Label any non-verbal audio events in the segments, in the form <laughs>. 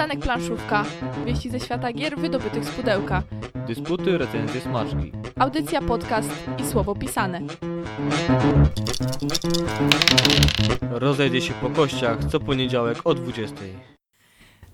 Przystanek planszówka. Wieści ze świata gier wydobytych z pudełka. Dysputy, recenzje, smaczki. Audycja, podcast i słowo pisane. Rozejdzie się po kościach co poniedziałek o 20.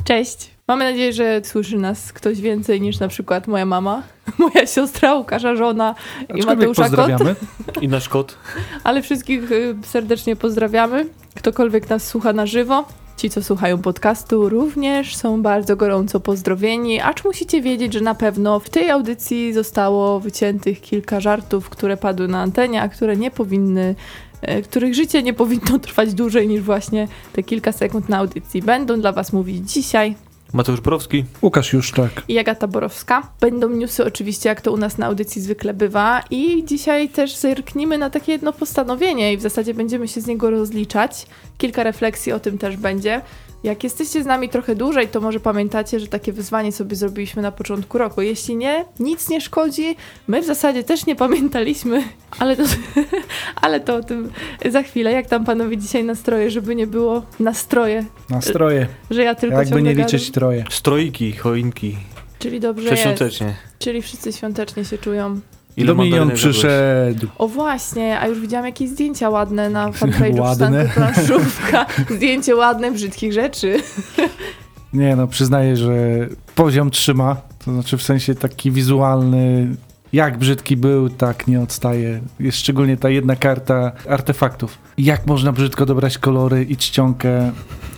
Cześć. Mamy nadzieję, że słyszy nas ktoś więcej niż na przykład moja mama, <laughs> moja siostra, Łukasza żona i Mateusza Kot. <laughs> I nasz kot. Ale wszystkich y, serdecznie pozdrawiamy. Ktokolwiek nas słucha na żywo. Ci, co słuchają podcastu, również są bardzo gorąco pozdrowieni, acz musicie wiedzieć, że na pewno w tej audycji zostało wyciętych kilka żartów, które padły na antenie, a które nie powinny, e, których życie nie powinno <laughs> trwać dłużej niż właśnie te kilka sekund na audycji. Będą dla Was mówić dzisiaj Mateusz Borowski. Łukasz Juszczak. i Agata Borowska. Będą newsy oczywiście, jak to u nas na audycji zwykle bywa. I dzisiaj też zerknimy na takie jedno postanowienie i w zasadzie będziemy się z niego rozliczać. Kilka refleksji o tym też będzie. Jak jesteście z nami trochę dłużej, to może pamiętacie, że takie wyzwanie sobie zrobiliśmy na początku roku. Jeśli nie, nic nie szkodzi. My w zasadzie też nie pamiętaliśmy, <laughs> ale to, <laughs> ale to o tym za chwilę. Jak tam panowie dzisiaj nastroje, żeby nie było nastroje, Nastroje. że ja tylko Jakby nie gadam. liczyć troje. Stroiki, choinki. Czyli dobrze jest. Przeświątecznie. Czyli wszyscy świątecznie się czują. Ile Dominion przyszedł. O właśnie, a już widziałam jakieś zdjęcia ładne na fanpage'u Ładne? Przystanku Planszówka. Zdjęcie ładne, brzydkich rzeczy. Nie no, przyznaję, że poziom trzyma. To znaczy w sensie taki wizualny. Jak brzydki był, tak nie odstaje. Jest szczególnie ta jedna karta artefaktów. Jak można brzydko dobrać kolory i czcionkę,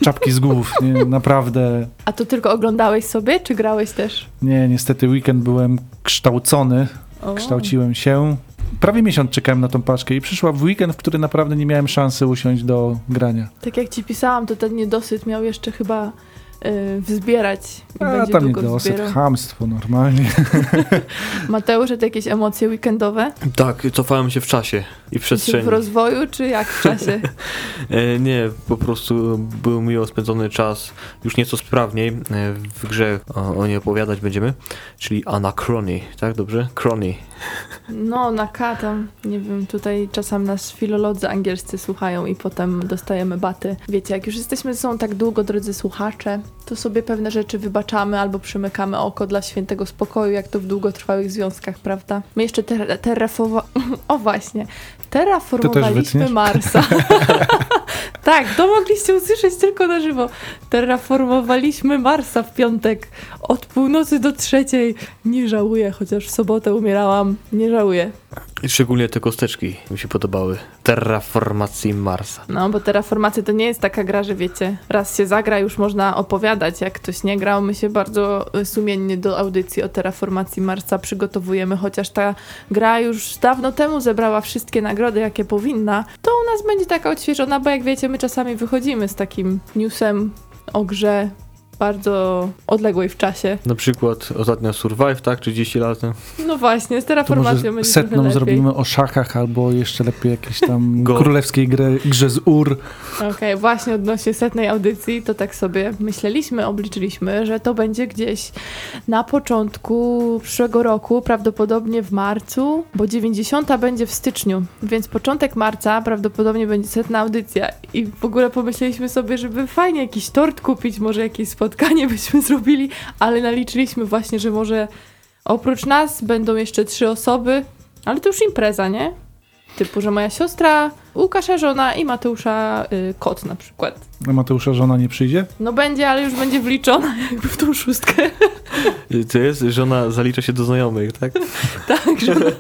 czapki z głów. Nie, naprawdę. A to tylko oglądałeś sobie, czy grałeś też? Nie, niestety weekend byłem kształcony. O. Kształciłem się. Prawie miesiąc czekałem na tą paczkę i przyszła w weekend, w który naprawdę nie miałem szansy usiąść do grania. Tak jak ci pisałam, to ten niedosyt miał jeszcze chyba y, wzbierać. I A będzie tam nie długo dosyć, wzbierał. chamstwo normalnie. <laughs> Mateusz, ty jakieś emocje weekendowe? Tak, cofałem się w czasie i w przestrzeni. W rozwoju, czy jak w czasie? <laughs> E, nie, po prostu był miło spędzony czas już nieco sprawniej. E, w grze o, o niej opowiadać będziemy, czyli Anachrony, tak dobrze? Crony. No, na K tam, nie wiem, tutaj czasem nas filolodzy angielscy słuchają i potem dostajemy baty. Wiecie, jak już jesteśmy ze sobą tak długo, drodzy słuchacze, to sobie pewne rzeczy wybaczamy albo przymykamy oko dla świętego spokoju, jak to w długotrwałych związkach, prawda? My jeszcze ter terrafowa... <laughs> O właśnie, terraformowaliśmy? Marsa. <laughs> tak, to mogliście usłyszeć tylko na żywo. Terraformowaliśmy Marsa w piątek od północy do trzeciej. Nie żałuję, chociaż w sobotę umierałam. Nie żałuję. I szczególnie te kosteczki mi się podobały. Terraformacji Marsa. No, bo Terraformacja to nie jest taka gra, że wiecie, raz się zagra, już można opowiadać. Jak ktoś nie grał, my się bardzo y, sumiennie do audycji o Terraformacji Marsa przygotowujemy, chociaż ta gra już dawno temu zebrała wszystkie nagrody, jakie powinna, to u nas będzie taka odświeżona, bo jak wiecie, my czasami wychodzimy z takim newsem o grze bardzo odległej w czasie. Na przykład ostatnio Survive, tak? 30 lat temu. No właśnie, z Terraformacją będzie setną zrobimy o szachach albo jeszcze lepiej jakieś tam <laughs> Go. królewskiej grze, grze z Ur. Okej, właśnie odnośnie setnej audycji, to tak sobie myśleliśmy, obliczyliśmy, że to będzie gdzieś na początku przyszłego roku, prawdopodobnie w marcu, bo 90 będzie w styczniu, więc początek marca prawdopodobnie będzie setna audycja. I w ogóle pomyśleliśmy sobie, żeby fajnie jakiś tort kupić, może jakieś spotkanie byśmy <laughs> zrobili, ale naliczyliśmy właśnie, że może oprócz nas będą jeszcze trzy osoby, ale to już impreza, nie? Typu, że moja siostra, Łukasza żona i Mateusza y, kot na przykład. A Mateusza żona nie przyjdzie? No będzie, ale już będzie wliczona jakby w tą szóstkę. To jest, żona zalicza się do znajomych, tak? <laughs> tak, że... <laughs>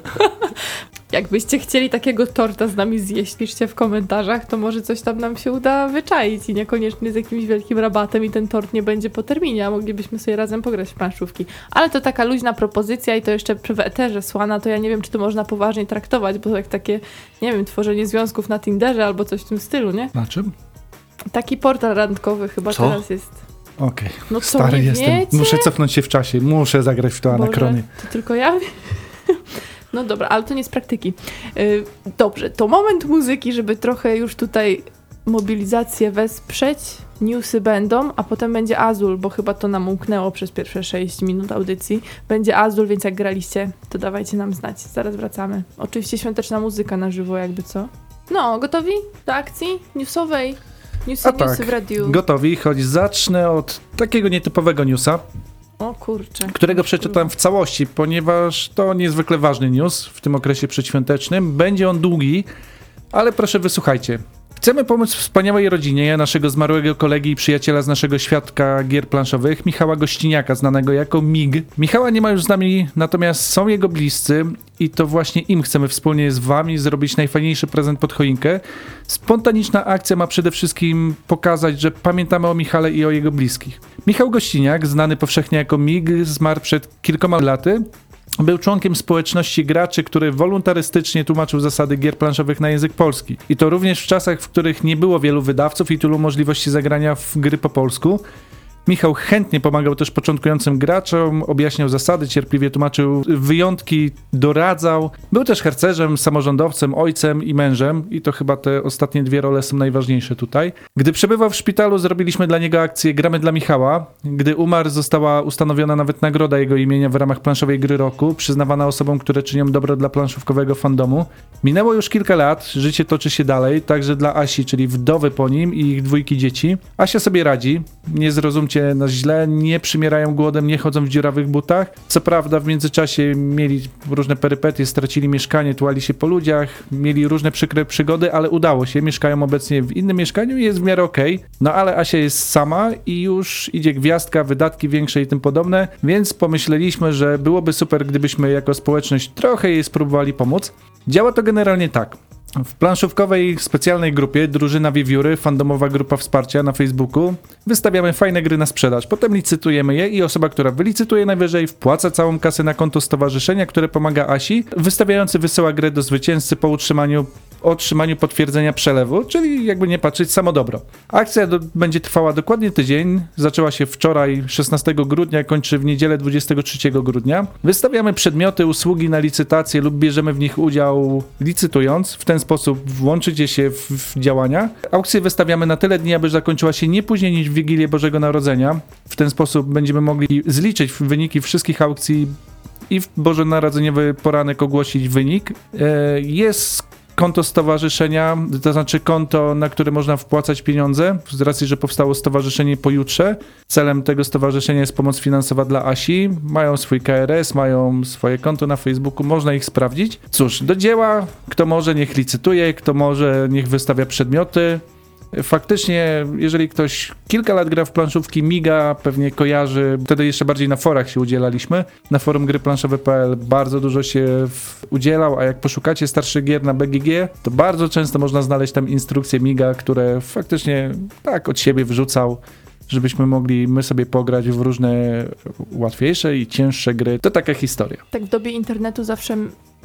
Jakbyście chcieli takiego torta z nami zjeść, piszcie w komentarzach, to może coś tam nam się uda wyczaić i niekoniecznie z jakimś wielkim rabatem i ten tort nie będzie po terminie, a moglibyśmy sobie razem pograć w planszówki. Ale to taka luźna propozycja i to jeszcze w eterze słana, to ja nie wiem, czy to można poważnie traktować, bo jak takie, nie wiem, tworzenie związków na Tinderze albo coś w tym stylu, nie? Na czym? Taki portal randkowy chyba Co? teraz jest. Okej, No co, stary nie jestem. wiecie? Muszę cofnąć się w czasie. Muszę zagrać w to Boże, anakrony. To tylko ja wiem. <laughs> No dobra, ale to nie z praktyki. Yy, Dobrze, to moment muzyki, żeby trochę już tutaj mobilizację wesprzeć. Newsy będą, a potem będzie Azul, bo chyba to nam umknęło przez pierwsze 6 minut audycji. Będzie Azul, więc jak graliście, to dawajcie nam znać. Zaraz wracamy. Oczywiście świąteczna muzyka na żywo, jakby co. No, gotowi do akcji newsowej? Newsy, A tak, w radiu. Gotowi, choć zacznę od takiego nietypowego newsa, O kurczę. którego przeczytam w całości, ponieważ to niezwykle ważny news w tym okresie przedświątecznym. Będzie on długi, ale proszę wysłuchajcie. Chcemy pomóc wspaniałej rodzinie naszego zmarłego kolegi i przyjaciela z naszego świadka gier planszowych, Michała Gościniaka, znanego jako MIG. Michała nie ma już z nami, natomiast są jego bliscy i to właśnie im chcemy wspólnie z wami zrobić najfajniejszy prezent pod choinkę. Spontaniczna akcja ma przede wszystkim pokazać, że pamiętamy o Michale i o jego bliskich. Michał Gościniak, znany powszechnie jako MIG, zmarł przed kilkoma laty. Był członkiem społeczności graczy, który wolontarystycznie tłumaczył zasady gier planszowych na język polski. I to również w czasach, w których nie było wielu wydawców i tylu możliwości zagrania w gry po polsku. Michał chętnie pomagał też początkującym graczom, objaśniał zasady, cierpliwie tłumaczył wyjątki, doradzał. Był też harcerzem, samorządowcem, ojcem i mężem i to chyba te ostatnie dwie role są najważniejsze tutaj. Gdy przebywał w szpitalu, zrobiliśmy dla niego akcję Gramy dla Michała. Gdy umarł, została ustanowiona nawet nagroda jego imienia w ramach planszowej gry roku, przyznawana osobom, które czynią dobro dla planszówkowego fandomu. Minęło już kilka lat, życie toczy się dalej, także dla Asi, czyli wdowy po nim i ich dwójki dzieci. Asia sobie radzi, nie zrozumcie nas źle, nie przymierają głodem, nie chodzą w dziurawych butach. Co prawda w międzyczasie mieli różne perypetie, stracili mieszkanie, tułali się po ludziach, mieli różne przykre przygody, ale udało się. Mieszkają obecnie w innym mieszkaniu i jest w miarę okej. No ale Asia jest sama i już idzie gwiazdka, wydatki większe i tym podobne, więc pomyśleliśmy, że byłoby super, gdybyśmy jako społeczność trochę jej spróbowali pomóc. Działa to generalnie tak. W planszówkowej specjalnej grupie Drużyna Wiewióry, fandomowa grupa wsparcia na Facebooku, wystawiamy fajne gry na sprzedaż. Potem licytujemy je i osoba, która wylicytuje najwyżej, wpłaca całą kasę na konto stowarzyszenia, które pomaga Asi. Wystawiający wysyła grę do zwycięzcy po utrzymaniu otrzymaniu potwierdzenia przelewu, czyli jakby nie patrzeć, samo dobro. Akcja do, będzie trwała dokładnie tydzień, zaczęła się wczoraj 16 grudnia, kończy w niedzielę 23 grudnia. Wystawiamy przedmioty, usługi na licytację lub bierzemy w nich udział licytując. W ten sposób włączycie się w, w działania. Aukcję wystawiamy na tyle dni, aby zakończyła się nie później niż w Wigilię Bożego Narodzenia. W ten sposób będziemy mogli zliczyć wyniki wszystkich aukcji i w bożonarodzeniowy poranek ogłosić wynik. E, Jest konto stowarzyszenia, to znaczy konto, na które można wpłacać pieniądze, z racji, że powstało stowarzyszenie pojutrze. Celem tego stowarzyszenia jest pomoc finansowa dla Asi. Mają swój KRS, mają swoje konto na Facebooku, można ich sprawdzić. Cóż, do dzieła, kto może, niech licytuje, kto może, niech wystawia przedmioty. Faktycznie, jeżeli ktoś kilka lat gra w planszówki, miga, pewnie kojarzy, wtedy jeszcze bardziej na forach się udzielaliśmy. Na forum gry planszowe.pl bardzo dużo się udzielał, a jak poszukacie starszych gier na BGG, to bardzo często można znaleźć tam instrukcje miga, które faktycznie tak od siebie wrzucał żebyśmy mogli my sobie pograć w różne łatwiejsze i cięższe gry. To taka historia. Tak w dobie internetu zawsze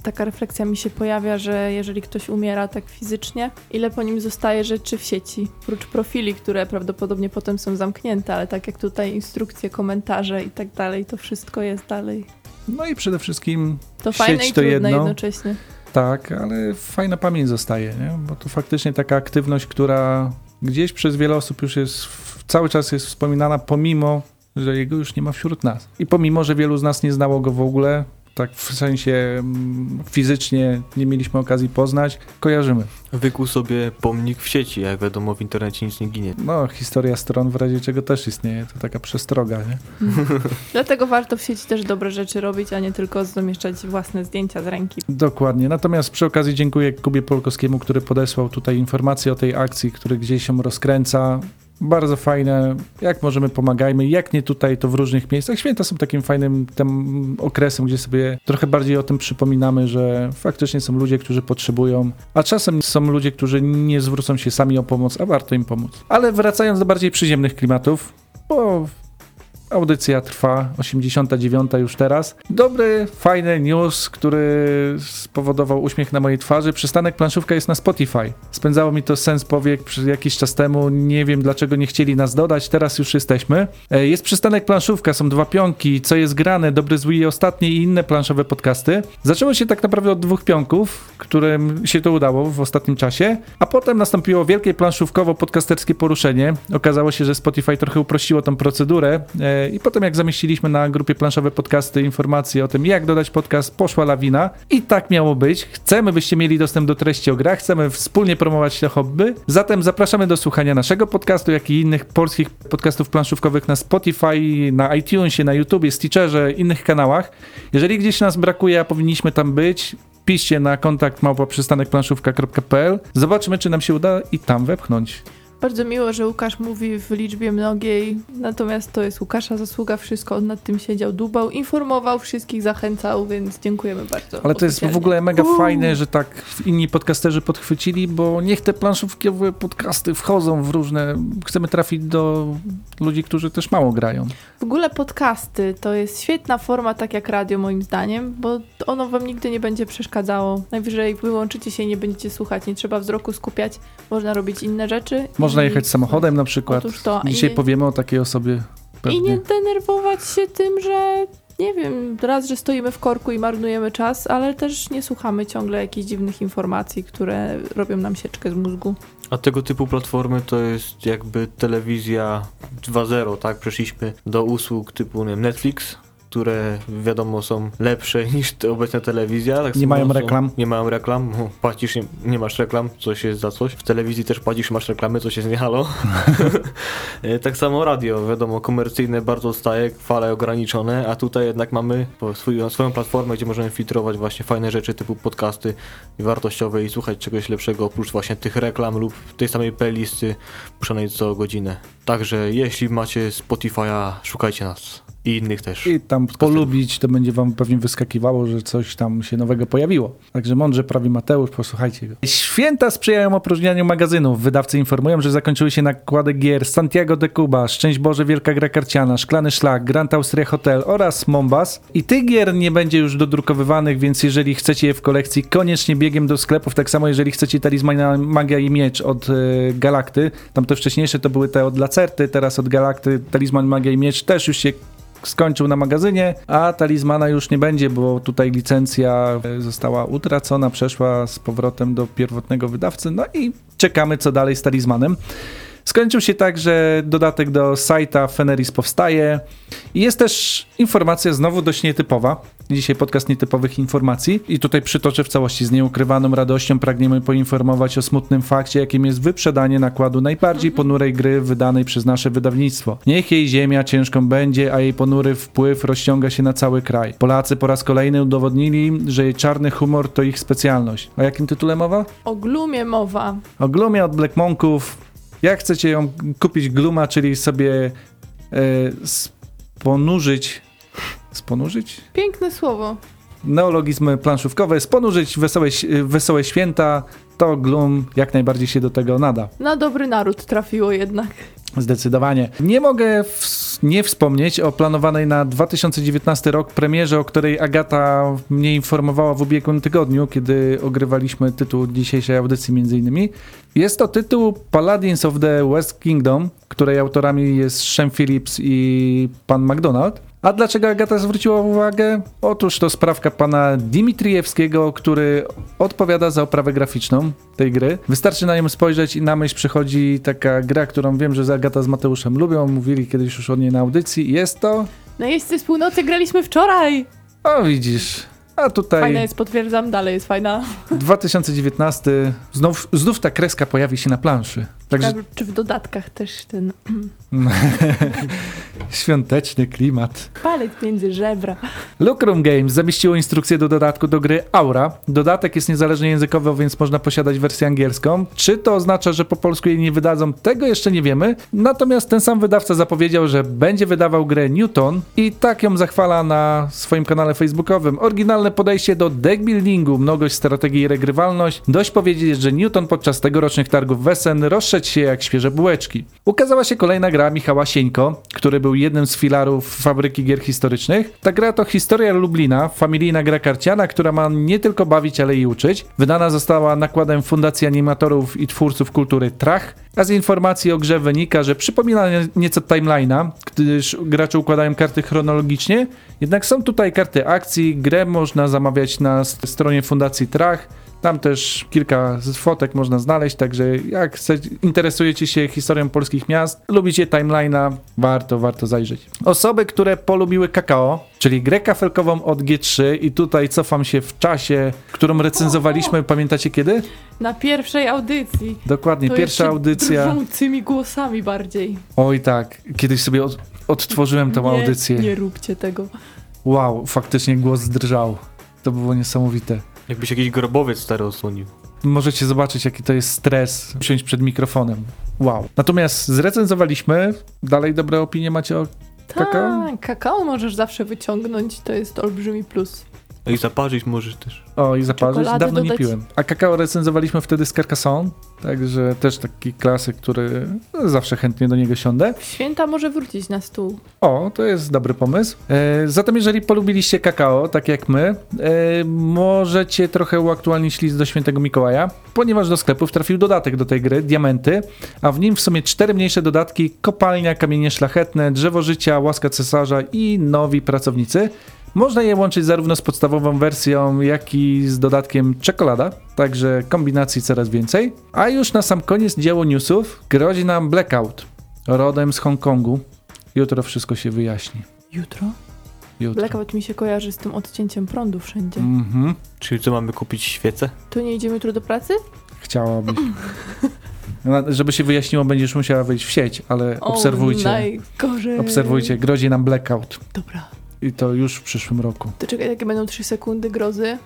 taka refleksja mi się pojawia, że jeżeli ktoś umiera tak fizycznie, ile po nim zostaje rzeczy w sieci, prócz profili, które prawdopodobnie potem są zamknięte, ale tak jak tutaj instrukcje, komentarze i tak dalej, to wszystko jest dalej. No i przede wszystkim To fajne Sieć i to jedno. jednocześnie. Tak, ale fajna pamięć zostaje, nie? bo to faktycznie taka aktywność, która gdzieś przez wiele osób już jest, cały czas jest wspominana, pomimo, że jego już nie ma wśród nas. I pomimo, że wielu z nas nie znało go w ogóle, tak w sensie mm, fizycznie nie mieliśmy okazji poznać, kojarzymy. Wykuł sobie pomnik w sieci, jak wiadomo w internecie nic nie ginie. No, historia stron w razie czego też istnieje, to taka przestroga, nie? <laughs> Dlatego warto w sieci też dobre rzeczy robić, a nie tylko zamieszczać własne zdjęcia z ręki. Dokładnie. Natomiast przy okazji dziękuję Kubie Polkowskiemu, który podesłał tutaj informacje o tej akcji, który gdzieś się rozkręca. Bardzo fajne. Jak możemy, pomagajmy. Jak nie tutaj, to w różnych miejscach. Święta są takim fajnym tym okresem, gdzie sobie trochę bardziej o tym przypominamy, że faktycznie są ludzie, którzy potrzebują, a czasem są ludzie, którzy nie zwrócą się sami o pomoc, a warto im pomóc. Ale wracając do bardziej przyziemnych klimatów, bo Audycja trwa, 89 już teraz. Dobry, fajny news, który spowodował uśmiech na mojej twarzy. Przystanek planszówka jest na Spotify. Spędzało mi to sens powiek jakiś czas temu. Nie wiem dlaczego nie chcieli nas dodać, teraz już jesteśmy. E, Jest przystanek planszówka, są dwa pionki, co jest grane, dobry, zły i ostatni i inne planszowe podcasty. Zaczęło się tak naprawdę od dwóch pionków, którym się to udało w ostatnim czasie, a potem nastąpiło wielkie planszówkowo-podcasterskie poruszenie. Okazało się, że Spotify trochę uprościło tą procedurę. I potem jak zamieściliśmy na grupie planszowe podcasty informacje o tym, jak dodać podcast, poszła lawina. I tak miało być. Chcemy, byście mieli dostęp do treści o grach, chcemy wspólnie promować te hobby. Zatem zapraszamy do słuchania naszego podcastu, jak i innych polskich podcastów planszówkowych na Spotify, na iTunesie, na YouTubie, Stitcherze, innych kanałach. Jeżeli gdzieś nas brakuje, a powinniśmy tam być, piszcie na kontakt małpa-przystanekplanszówka.pl. Zobaczymy, czy nam się uda i tam wepchnąć. Bardzo miło, że Łukasz mówi w liczbie mnogiej, natomiast to jest Łukasza zasługa, wszystko on nad tym siedział, dubał, informował wszystkich, zachęcał, więc dziękujemy bardzo. Ale to jest w ogóle mega Uuu. fajne, że tak inni podcasterzy podchwycili, bo niech te planszówkowe podcasty wchodzą w różne. Chcemy trafić do ludzi, którzy też mało grają. W ogóle podcasty to jest świetna forma, tak jak radio moim zdaniem, bo ono wam nigdy nie będzie przeszkadzało. Najwyżej wyłączycie się i nie będziecie słuchać, nie trzeba wzroku skupiać, można robić inne rzeczy. Można i- jechać samochodem na przykład. Otóż to, Dzisiaj i- powiemy o takiej osobie. I Pewnie. nie denerwować się tym, że nie wiem, raz, że stoimy w korku i marnujemy czas, ale też nie słuchamy ciągle jakichś dziwnych informacji, które robią nam sieczkę z mózgu. A tego typu platformy to jest jakby telewizja 2.0, tak? Przeszliśmy do usług typu nie wiem, Netflix, które wiadomo są lepsze <laughs> niż te obecna telewizja. Tak Nie mają są- reklam. Nie mają reklam, płacisz, nie, nie masz reklam, coś jest za coś. W telewizji też płacisz, masz reklamy, coś jest nie halo. <laughs> E, tak samo radio, wiadomo, komercyjne bardzo odstaje, fale ograniczone, a tutaj jednak mamy swój, swoją platformę, gdzie możemy filtrować właśnie fajne rzeczy typu podcasty wartościowe i słuchać czegoś lepszego oprócz właśnie tych reklam lub tej samej playlisty puszczanej co godzinę. Także jeśli macie Spotify'a, szukajcie nas. I innych też. I tam polubić, to będzie wam pewnie wyskakiwało, że coś tam się nowego pojawiło. Także mądrze prawi Mateusz, posłuchajcie go. Święta sprzyjają opróżnianiu magazynów. Wydawcy informują, że zakończyły się nakłady gier Santiago de Cuba, Szczęść Boże Wielka Gra Karciana, Szklany Szlak, Grand Austria Hotel oraz Mombas. I tych gier nie będzie już dodrukowywanych, więc jeżeli chcecie je w kolekcji, koniecznie biegiem do sklepów. Tak samo jeżeli chcecie talizmana Magia i Miecz od e, Galakty. Tam te wcześniejsze to były te od Lacerty, teraz od Galakty talizman Magia i Miecz też już się skończył na magazynie, a talizmana już nie będzie, bo tutaj licencja e, została utracona, przeszła z powrotem do pierwotnego wydawcy, no i czekamy co dalej z talizmanem. Skończył się tak, że dodatek do sajta Feneris powstaje i jest też informacja znowu dość nietypowa. Dzisiaj podcast nietypowych informacji i tutaj przytoczę w całości z nieukrywaną radością pragniemy poinformować o smutnym fakcie, jakim jest wyprzedanie nakładu najbardziej ponurej gry wydanej przez nasze wydawnictwo. Niech jej ziemia ciężką będzie, a jej ponury wpływ rozciąga się na cały kraj. Polacy po raz kolejny udowodnili, że jej czarny humor to ich specjalność. O jakim tytule mowa? O glumie mowa. O Glumie od Black Monków. Jak chcecie ją kupić Gluma, czyli sobie e, sponurzyć. Sponurzyć? Piękne słowo. Neologizmy planszówkowe, sponurzyć wesołe, wesołe święta, to Gloom jak najbardziej się do tego nada. Na dobry naród trafiło jednak. Zdecydowanie. Nie mogę nie wspomnieć o planowanej na 2019 rok premierze, o której Agata mnie informowała w ubiegłym tygodniu, kiedy ogrywaliśmy tytuł dzisiejszej audycji między innymi. Jest to tytuł Paladins of the West Kingdom, której autorami jest Shem Phillips i pan McDonald. A dlaczego Agata zwróciła uwagę? Otóż to sprawka pana Dimitriewskiego, który odpowiada za oprawę graficzną tej gry. Wystarczy na nią spojrzeć i na myśl przychodzi taka gra, którą wiem, że Agata z Mateuszem lubią. Mówili kiedyś już o niej na audycji. Jest to... No jeźdźcy z północy graliśmy wczoraj. O, widzisz. A tutaj Fajna jest, potwierdzam, dalej jest fajna. <laughs> 2019. Znów, znów ta kreska pojawi się na planszy. Także Tak, Czy w dodatkach też ten <clears throat> <laughs> świąteczny klimat. palec między żebra. Lucrum Games zamieściło instrukcję do dodatku do gry Aura. Dodatek jest niezależnie językowy, więc można posiadać wersję angielską. Czy to oznacza, że po polsku jej nie wydadzą? Tego jeszcze nie wiemy. Natomiast ten sam wydawca zapowiedział, że będzie wydawał grę Newton i tak ją zachwala na swoim kanale facebookowym. Oryginalne podejście do deckbuildingu, mnogość strategii i regrywalność. Dość powiedzieć, że Newton podczas tegorocznych targów Wesen rozszedł się jak świeże bułeczki. Ukazała się kolejna gra Michała Sieńko, który był jednym z filarów fabryki gier historycznych. Ta gra to historia Lublina, familijna gra karciana, która ma nie tylko bawić, ale i uczyć. Wydana została nakładem Fundacji Animatorów i Twórców Kultury Trach, a z informacji o grze wynika, że przypomina nie- nieco timeline'a, gdyż gracze układają karty chronologicznie, jednak są tutaj karty akcji, grę można zamawiać na stronie Fundacji Trach, Tam też kilka z fotek można znaleźć, także jak interesujecie się historią polskich miast, lubicie timeline'a, warto, warto zajrzeć. Osoby, które polubiły kakao, czyli grę kafelkową od G3 i tutaj cofam się w czasie, którą recenzowaliśmy, pamiętacie kiedy? Na pierwszej audycji. Dokładnie, To pierwsza audycja. Drżącymi głosami bardziej. Oj tak, kiedyś sobie od, odtworzyłem tą nie, audycję. Nie róbcie tego. Wow, faktycznie głos drżał. To było niesamowite. Jakbyś jakiś grobowiec stary osłonił. Możecie zobaczyć, jaki to jest stres usiąść przed mikrofonem. Wow. Natomiast zrecenzowaliśmy. Dalej dobre opinie macie o kakao? Tak, kakao możesz zawsze wyciągnąć, to jest olbrzymi plus. No i zaparzyć możesz też. O, i zaparzyć. Czekolady Dawno nie dodać. piłem. A kakao recenzowaliśmy wtedy z Carcassonne, także też taki klasyk, który no, zawsze chętnie do niego siądę. Święta może wrócić na stół. O, to jest dobry pomysł. E, zatem, jeżeli polubiliście kakao, tak jak my, e, możecie trochę uaktualnić list do świętego Mikołaja, ponieważ do sklepów trafił dodatek do tej gry, Diamenty, a w nim w sumie cztery mniejsze dodatki, kopalnia, kamienie szlachetne, drzewo życia, łaska cesarza i nowi pracownicy. Można je łączyć zarówno z podstawową wersją, jak i z dodatkiem czekolada, także kombinacji coraz więcej. A już na sam koniec dzieło newsów grozi nam blackout, rodem z Hongkongu. Jutro wszystko się wyjaśni. Jutro? Jutro. Blackout mi się kojarzy z tym odcięciem prądu wszędzie. Mhm. Czyli co, mamy kupić świecę? To nie idziemy jutro do pracy? Chciałabyś. <laughs> No, Żeby się wyjaśniło, będziesz musiała wejść w sieć, ale O, obserwujcie. najgorzej. Obserwujcie, grozi nam blackout. Dobra. I to już w przyszłym roku. To czekaj, jakie będą 3 sekundy grozy.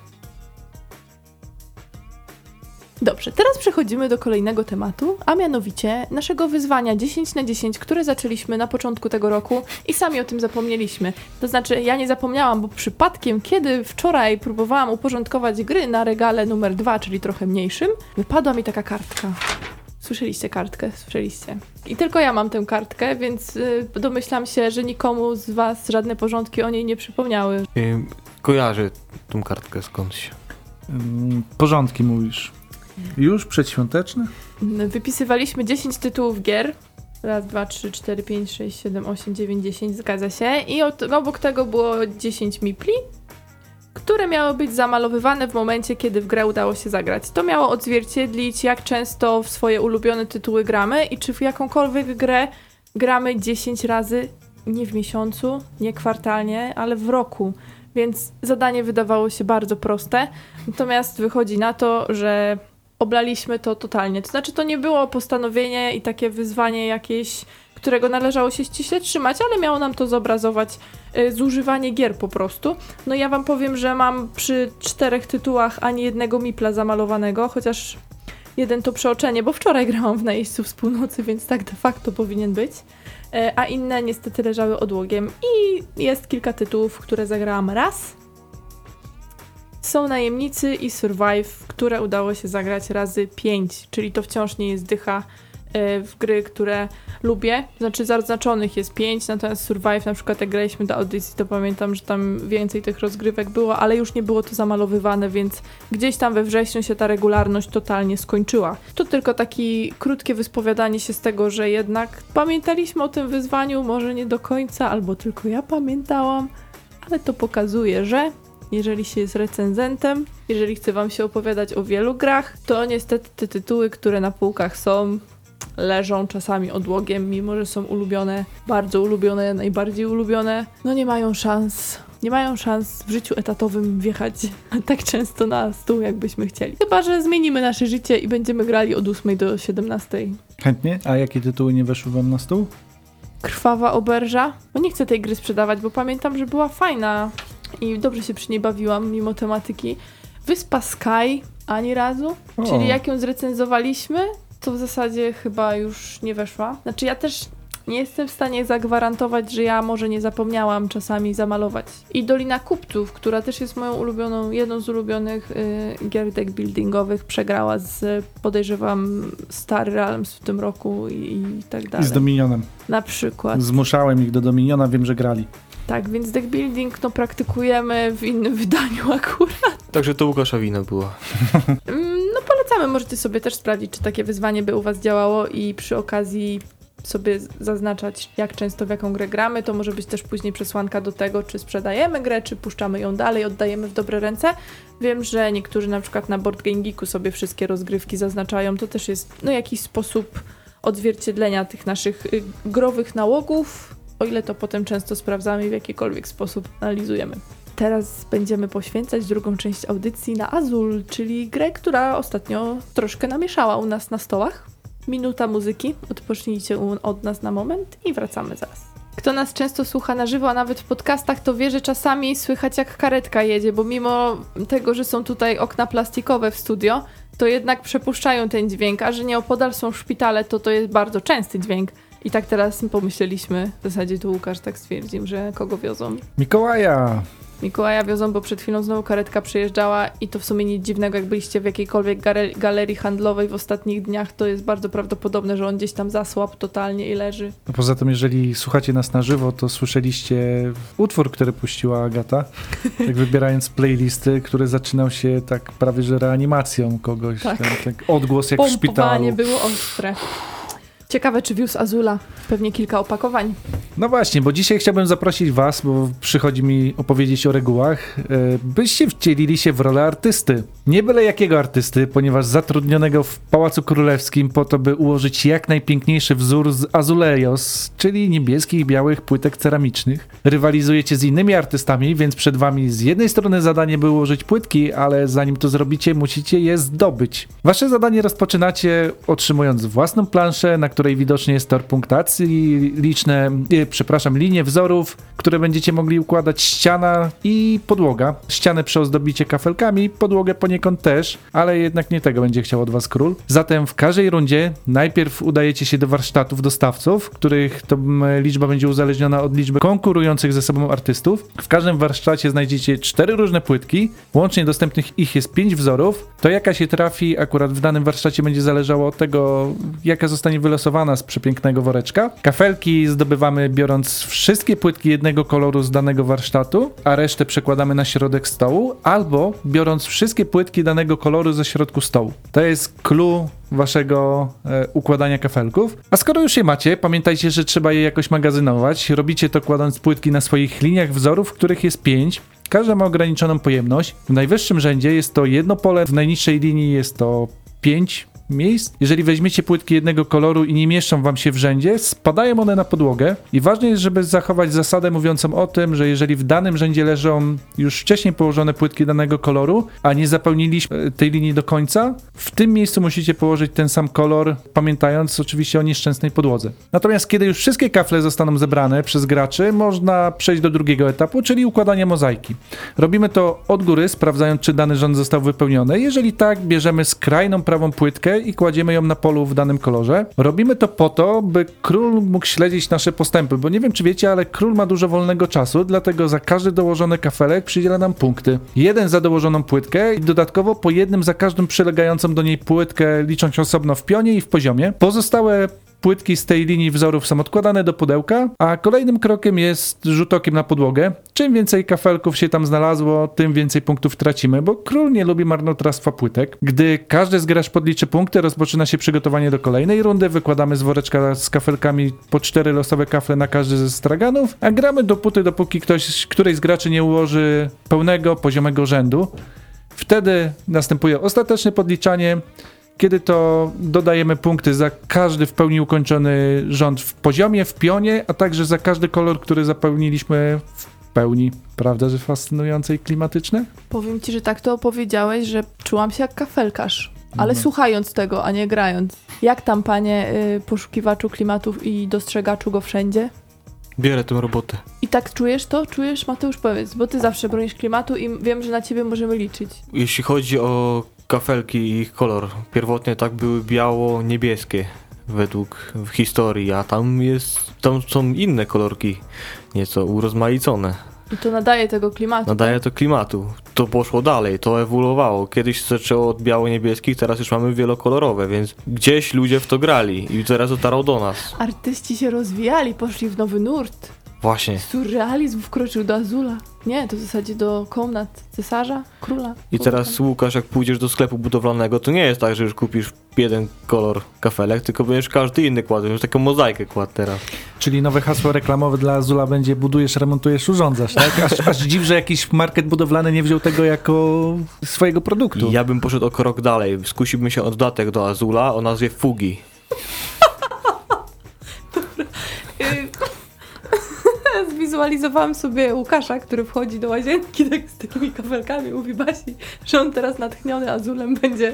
Dobrze, teraz przechodzimy do kolejnego tematu, a mianowicie naszego wyzwania 10 na 10, które zaczęliśmy na początku tego roku i sami o tym zapomnieliśmy. To znaczy, ja nie zapomniałam, bo przypadkiem, kiedy wczoraj próbowałam uporządkować gry na regale numer 2, czyli trochę mniejszym, wypadła mi taka kartka. Słyszeliście kartkę? Słyszeliście. I tylko ja mam tę kartkę, więc y, domyślam się, że nikomu z Was żadne porządki o niej nie przypomniały. Kojarzę tą kartkę skądś. Mm, Porządki mówisz. Już przedświąteczne? Wypisywaliśmy 10 tytułów gier. Raz, dwa, trzy, cztery, pięć, sześć, siedem, osiem, dziewięć, dziesięć, zgadza się. I od, obok tego było 10 mipli, które miały być zamalowywane w momencie, kiedy w grę udało się zagrać. To miało odzwierciedlić, jak często w swoje ulubione tytuły gramy i czy w jakąkolwiek grę gramy 10 razy, nie w miesiącu, nie kwartalnie, ale w roku. Więc zadanie wydawało się bardzo proste. Natomiast wychodzi na to, że oblaliśmy to totalnie. To znaczy, to nie było postanowienie i takie wyzwanie jakieś, którego należało się ściśle trzymać, ale miało nam to zobrazować y, zużywanie gier po prostu. No ja wam powiem, że mam przy czterech tytułach ani jednego mipla zamalowanego, chociaż jeden to przeoczenie, bo wczoraj <laughs> grałam w najeźdźcu z północy, więc tak de facto powinien być. E, A inne niestety leżały odłogiem i jest kilka tytułów, które zagrałam raz, są najemnicy i Survive, które udało się zagrać razy 5, czyli to wciąż nie jest dycha w gry, które lubię. Znaczy zaznaczonych jest 5, natomiast Survive na przykład jak graliśmy do audycji, to pamiętam, że tam więcej tych rozgrywek było, ale już nie było to zamalowywane, więc gdzieś tam we wrześniu się ta regularność totalnie skończyła. To tylko takie krótkie wyspowiadanie się z tego, że jednak pamiętaliśmy o tym wyzwaniu, może nie do końca, albo tylko ja pamiętałam, ale to pokazuje, że jeżeli się jest recenzentem, jeżeli chce wam się opowiadać o wielu grach, to niestety te tytuły, które na półkach są, leżą czasami odłogiem, mimo że są ulubione, bardzo ulubione, najbardziej ulubione, no nie mają szans. Nie mają szans w życiu etatowym wjechać <laughs> tak często na stół, jakbyśmy chcieli. Chyba, że zmienimy nasze życie i będziemy grali od 8 do 17. Chętnie. A jakie tytuły nie weszły wam na stół? Krwawa oberża. No nie chcę tej gry sprzedawać, bo pamiętam, że była fajna i dobrze się przy niej bawiłam, mimo tematyki. Wyspa Sky ani razu, O. czyli jak ją zrecenzowaliśmy, to w zasadzie chyba już nie weszła. Znaczy ja też nie jestem w stanie zagwarantować, że ja może nie zapomniałam czasami zamalować. I Dolina Kupców, która też jest moją ulubioną, jedną z ulubionych y, gier deck buildingowych, przegrała z, podejrzewam, Star Realms w tym roku i, i tak I dalej. z Dominionem. Na przykład. Zmuszałem ich do Dominiona, wiem, że grali. Tak, więc deck building no, praktykujemy w innym wydaniu <laughs> akurat. Także to Łukasza wina była. Polecamy, możecie sobie też sprawdzić, czy takie wyzwanie by u was działało i przy okazji sobie zaznaczać, jak często w jaką grę gramy. To może być też później przesłanka do tego, czy sprzedajemy grę, czy puszczamy ją dalej, oddajemy w dobre ręce. Wiem, że niektórzy na przykład na Board Game Geeku sobie wszystkie rozgrywki zaznaczają. To też jest no, jakiś sposób odzwierciedlenia tych naszych y, growych nałogów, o ile to potem często sprawdzamy w jakikolwiek sposób analizujemy. Teraz będziemy poświęcać drugą część audycji na Azul, czyli grę, która ostatnio troszkę namieszała u nas na stołach. Minuta muzyki, odpocznijcie od nas na moment i wracamy zaraz. Kto nas często słucha na żywo, a nawet w podcastach, to wie, że czasami słychać jak karetka jedzie, bo mimo tego, że są tutaj okna plastikowe w studio, to jednak przepuszczają ten dźwięk, a że nieopodal są szpitale, to to jest bardzo częsty dźwięk. I tak teraz pomyśleliśmy, w zasadzie tu Łukasz tak stwierdził, że kogo wiozą. Mikołaja! Mikołaja wiozą, bo przed chwilą znowu karetka przejeżdżała i to w sumie nic dziwnego, jak byliście w jakiejkolwiek galerii handlowej w ostatnich dniach, to jest bardzo prawdopodobne, że on gdzieś tam zasłabł totalnie i leży. No Poza tym, jeżeli słuchacie nas na żywo, to słyszeliście utwór, który puściła Agata, <laughs> tak wybierając playlisty, który zaczynał się tak prawie że reanimacją kogoś. Tak. Tak, tak odgłos jak w szpitalu. Było ostre. Ciekawe, czy wiózł Azula. Pewnie kilka opakowań. No właśnie, bo dzisiaj chciałbym zaprosić was, bo przychodzi mi opowiedzieć o regułach, e, byście wcielili się w rolę artysty. Nie byle jakiego artysty, ponieważ zatrudnionego w Pałacu Królewskim po to, by ułożyć jak najpiękniejszy wzór z azulejos, czyli niebieskich i białych płytek ceramicznych. Rywalizujecie z innymi artystami, więc przed wami z jednej strony zadanie, by ułożyć płytki, ale zanim to zrobicie, musicie je zdobyć. Wasze zadanie rozpoczynacie otrzymując własną planszę, na której widocznie jest tor punktacji, liczne, e, przepraszam, linie wzorów, które będziecie mogli układać ściana i podłoga. Ścianę przeozdobicie kafelkami, podłogę poniekąd też, ale jednak nie tego będzie chciał od was król. Zatem w każdej rundzie najpierw udajecie się do warsztatów dostawców, których to liczba będzie uzależniona od liczby konkurujących ze sobą artystów. W każdym warsztacie znajdziecie cztery różne płytki, łącznie dostępnych ich jest pięć wzorów. To jaka się trafi akurat w danym warsztacie będzie zależało od tego, jaka zostanie wylosowana z przepięknego woreczka. Kafelki zdobywamy biorąc wszystkie płytki jednego koloru z danego warsztatu, a resztę przekładamy na środek stołu, albo biorąc wszystkie płytki danego koloru ze środku stołu. To jest clue waszego e, układania kafelków. A skoro już je macie, pamiętajcie, że trzeba je jakoś magazynować. Robicie to kładąc płytki na swoich liniach wzorów, których jest 5. Każda ma ograniczoną pojemność. W najwyższym rzędzie jest to jedno pole, w najniższej linii jest to 5 miejsc. Jeżeli weźmiecie płytki jednego koloru i nie mieszczą wam się w rzędzie, spadają one na podłogę i ważne jest, żeby zachować zasadę mówiącą o tym, że jeżeli w danym rzędzie leżą już wcześniej położone płytki danego koloru, a nie zapełniliśmy e, tej linii do końca, w tym miejscu musicie położyć ten sam kolor, pamiętając oczywiście o nieszczęsnej podłodze. Natomiast kiedy już wszystkie kafle zostaną zebrane przez graczy, można przejść do drugiego etapu, czyli układania mozaiki. Robimy to od góry, sprawdzając, czy dany rząd został wypełniony. Jeżeli tak, bierzemy skrajną prawą płytkę i kładziemy ją na polu w danym kolorze. Robimy to po to, by król mógł śledzić nasze postępy, bo nie wiem, czy wiecie, ale król ma dużo wolnego czasu, dlatego za każdy dołożony kafelek przydziela nam punkty. Jeden za dołożoną płytkę i dodatkowo po jednym za każdą przylegającą do niej płytkę, licząc osobno w pionie i w poziomie. Pozostałe Płytki z tej linii wzorów są odkładane do pudełka, a kolejnym krokiem jest rzut okiem na podłogę. Czym więcej kafelków się tam znalazło, tym więcej punktów tracimy, bo król nie lubi marnotrawstwa płytek. Gdy każdy z graczy podliczy punkty, rozpoczyna się przygotowanie do kolejnej rundy. Wykładamy z woreczka z kafelkami po cztery losowe kafle na każdy ze straganów, a gramy dopóty, dopóki ktoś, któryś z graczy nie ułoży pełnego, poziomego rzędu. Wtedy następuje ostateczne podliczanie, kiedy to dodajemy punkty za każdy w pełni ukończony rząd w poziomie, w pionie, a także za każdy kolor, który zapełniliśmy w pełni. Prawda, że fascynujące i klimatyczne? Powiem ci, że tak to opowiedziałeś, że czułam się jak kafelkarz. Ale No. słuchając tego, a nie grając. Jak tam, panie y, poszukiwaczu klimatów i dostrzegaczu go wszędzie? Bierę tę robotę. I tak czujesz to? Czujesz, Mateusz, powiedz, bo ty zawsze bronisz klimatu i wiem, że na ciebie możemy liczyć. Jeśli chodzi o kafelki i ich kolor, pierwotnie tak były biało-niebieskie według historii, a tam jest, tam są inne kolorki, nieco urozmaicone. I to nadaje tego klimatu. Nadaje to klimatu. To poszło dalej, to ewoluowało. Kiedyś zaczęło od biało-niebieskich, teraz już mamy wielokolorowe, więc gdzieś ludzie w to grali i teraz dotarło do nas. Artyści się rozwijali, poszli w nowy nurt. Właśnie. Surrealizm wkroczył do Azula. Nie, to w zasadzie do komnat cesarza, króla. I teraz Łukasz, jak pójdziesz do sklepu budowlanego, to nie jest tak, że już kupisz jeden kolor kafelek, tylko będziesz każdy inny kładł, już taką mozaikę kładł teraz. Czyli nowe hasło reklamowe dla Azula będzie budujesz, remontujesz, urządzasz, tak? Aż, <laughs> aż dziw, że jakiś market budowlany nie wziął tego jako swojego produktu. Ja bym poszedł o krok dalej, skusiłbym się o dodatek do Azula o nazwie Fugi. <laughs> Zwizualizowałam sobie Łukasza, który wchodzi do łazienki tak z takimi kafelkami. Mówi Basi, że on teraz natchniony azulem będzie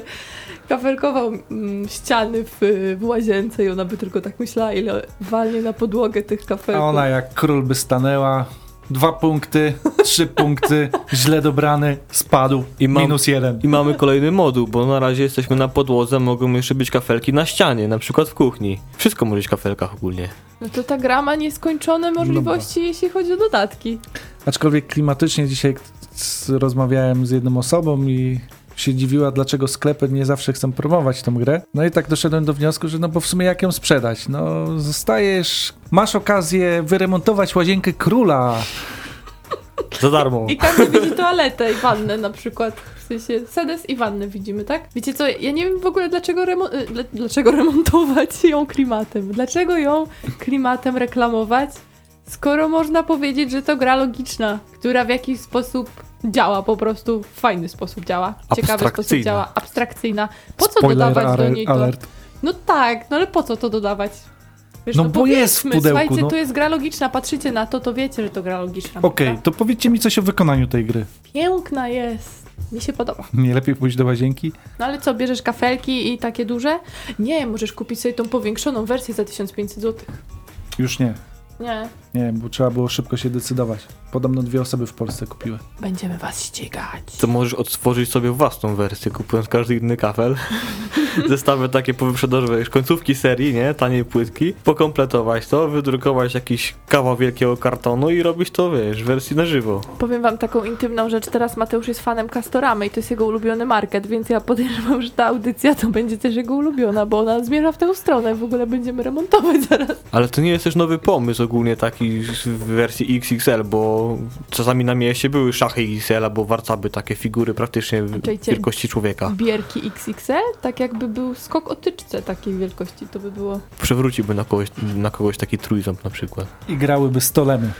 kafelkował mm, ściany w, w łazience i ona by tylko tak myślała, ile walnie na podłogę tych A kafelków. ona jak król by stanęła, dwa punkty, trzy punkty, źle dobrany, spadł, I mam- minus jeden. I mamy kolejny moduł, bo na razie jesteśmy na podłodze, mogą jeszcze być kafelki na ścianie, na przykład w kuchni. Wszystko może być w kafelkach ogólnie. No to ta gra ma nieskończone możliwości, jeśli chodzi o dodatki. Aczkolwiek klimatycznie dzisiaj rozmawiałem z jedną osobą i się dziwiła, dlaczego sklepy nie zawsze chcą promować tą grę. No i tak doszedłem do wniosku, że no bo w sumie jak ją sprzedać? No zostajesz, masz okazję wyremontować łazienkę króla. Za darmo. I każdy widzi toaletę i wannę na przykład. W sensie sedes i wannę widzimy, tak? Wiecie co, ja nie wiem w ogóle dlaczego, remo- y, dla- dlaczego remontować ją klimatem. Dlaczego ją klimatem reklamować, skoro można powiedzieć, że to gra logiczna, która w jakiś sposób działa po prostu, w fajny sposób działa, ciekawy sposób działa, abstrakcyjna. Po co Spoiler dodawać do niej to? No tak, no ale po co to dodawać? Wiesz, No bo jest w pudełku, Słuchajcie, no. to jest gra logiczna, patrzycie na to, to wiecie, że to gra logiczna. Okej, prawda? to powiedzcie mi coś o wykonaniu tej gry. Piękna jest. Mi się podoba. Nie lepiej pójść do łazienki? No ale co, bierzesz kafelki i takie duże? Nie, możesz kupić sobie tą powiększoną wersję za 1500 zł. Już nie. Nie. Nie, bo trzeba było szybko się decydować. Podobno dwie osoby w Polsce kupiły. Będziemy was ścigać. To możesz odtworzyć sobie własną wersję, kupując każdy inny kafel. <laughs> Zestawy takie powyprzedażowe, już końcówki serii, nie? Taniej płytki. Pokompletować to, wydrukować jakiś kawał wielkiego kartonu i robić to, wiesz, w wersji na żywo. Powiem wam taką intymną rzecz. Teraz Mateusz jest fanem Castoramy i to jest jego ulubiony market, więc ja podejrzewam, że ta audycja to będzie też jego ulubiona, bo ona zmierza w tę stronę. W ogóle będziemy remontować zaraz. Ale to nie jest też nowy pomysł ogólnie taki w wersji XXL, bo czasami na mieście były szachy XL albo warcaby, takie figury praktycznie wielkości człowieka. Bierki XXL, tak jakby był skok o tyczce takiej wielkości, to by było... Przewróciłby na kogoś, na kogoś taki trójząb na przykład. I grałyby stolemy.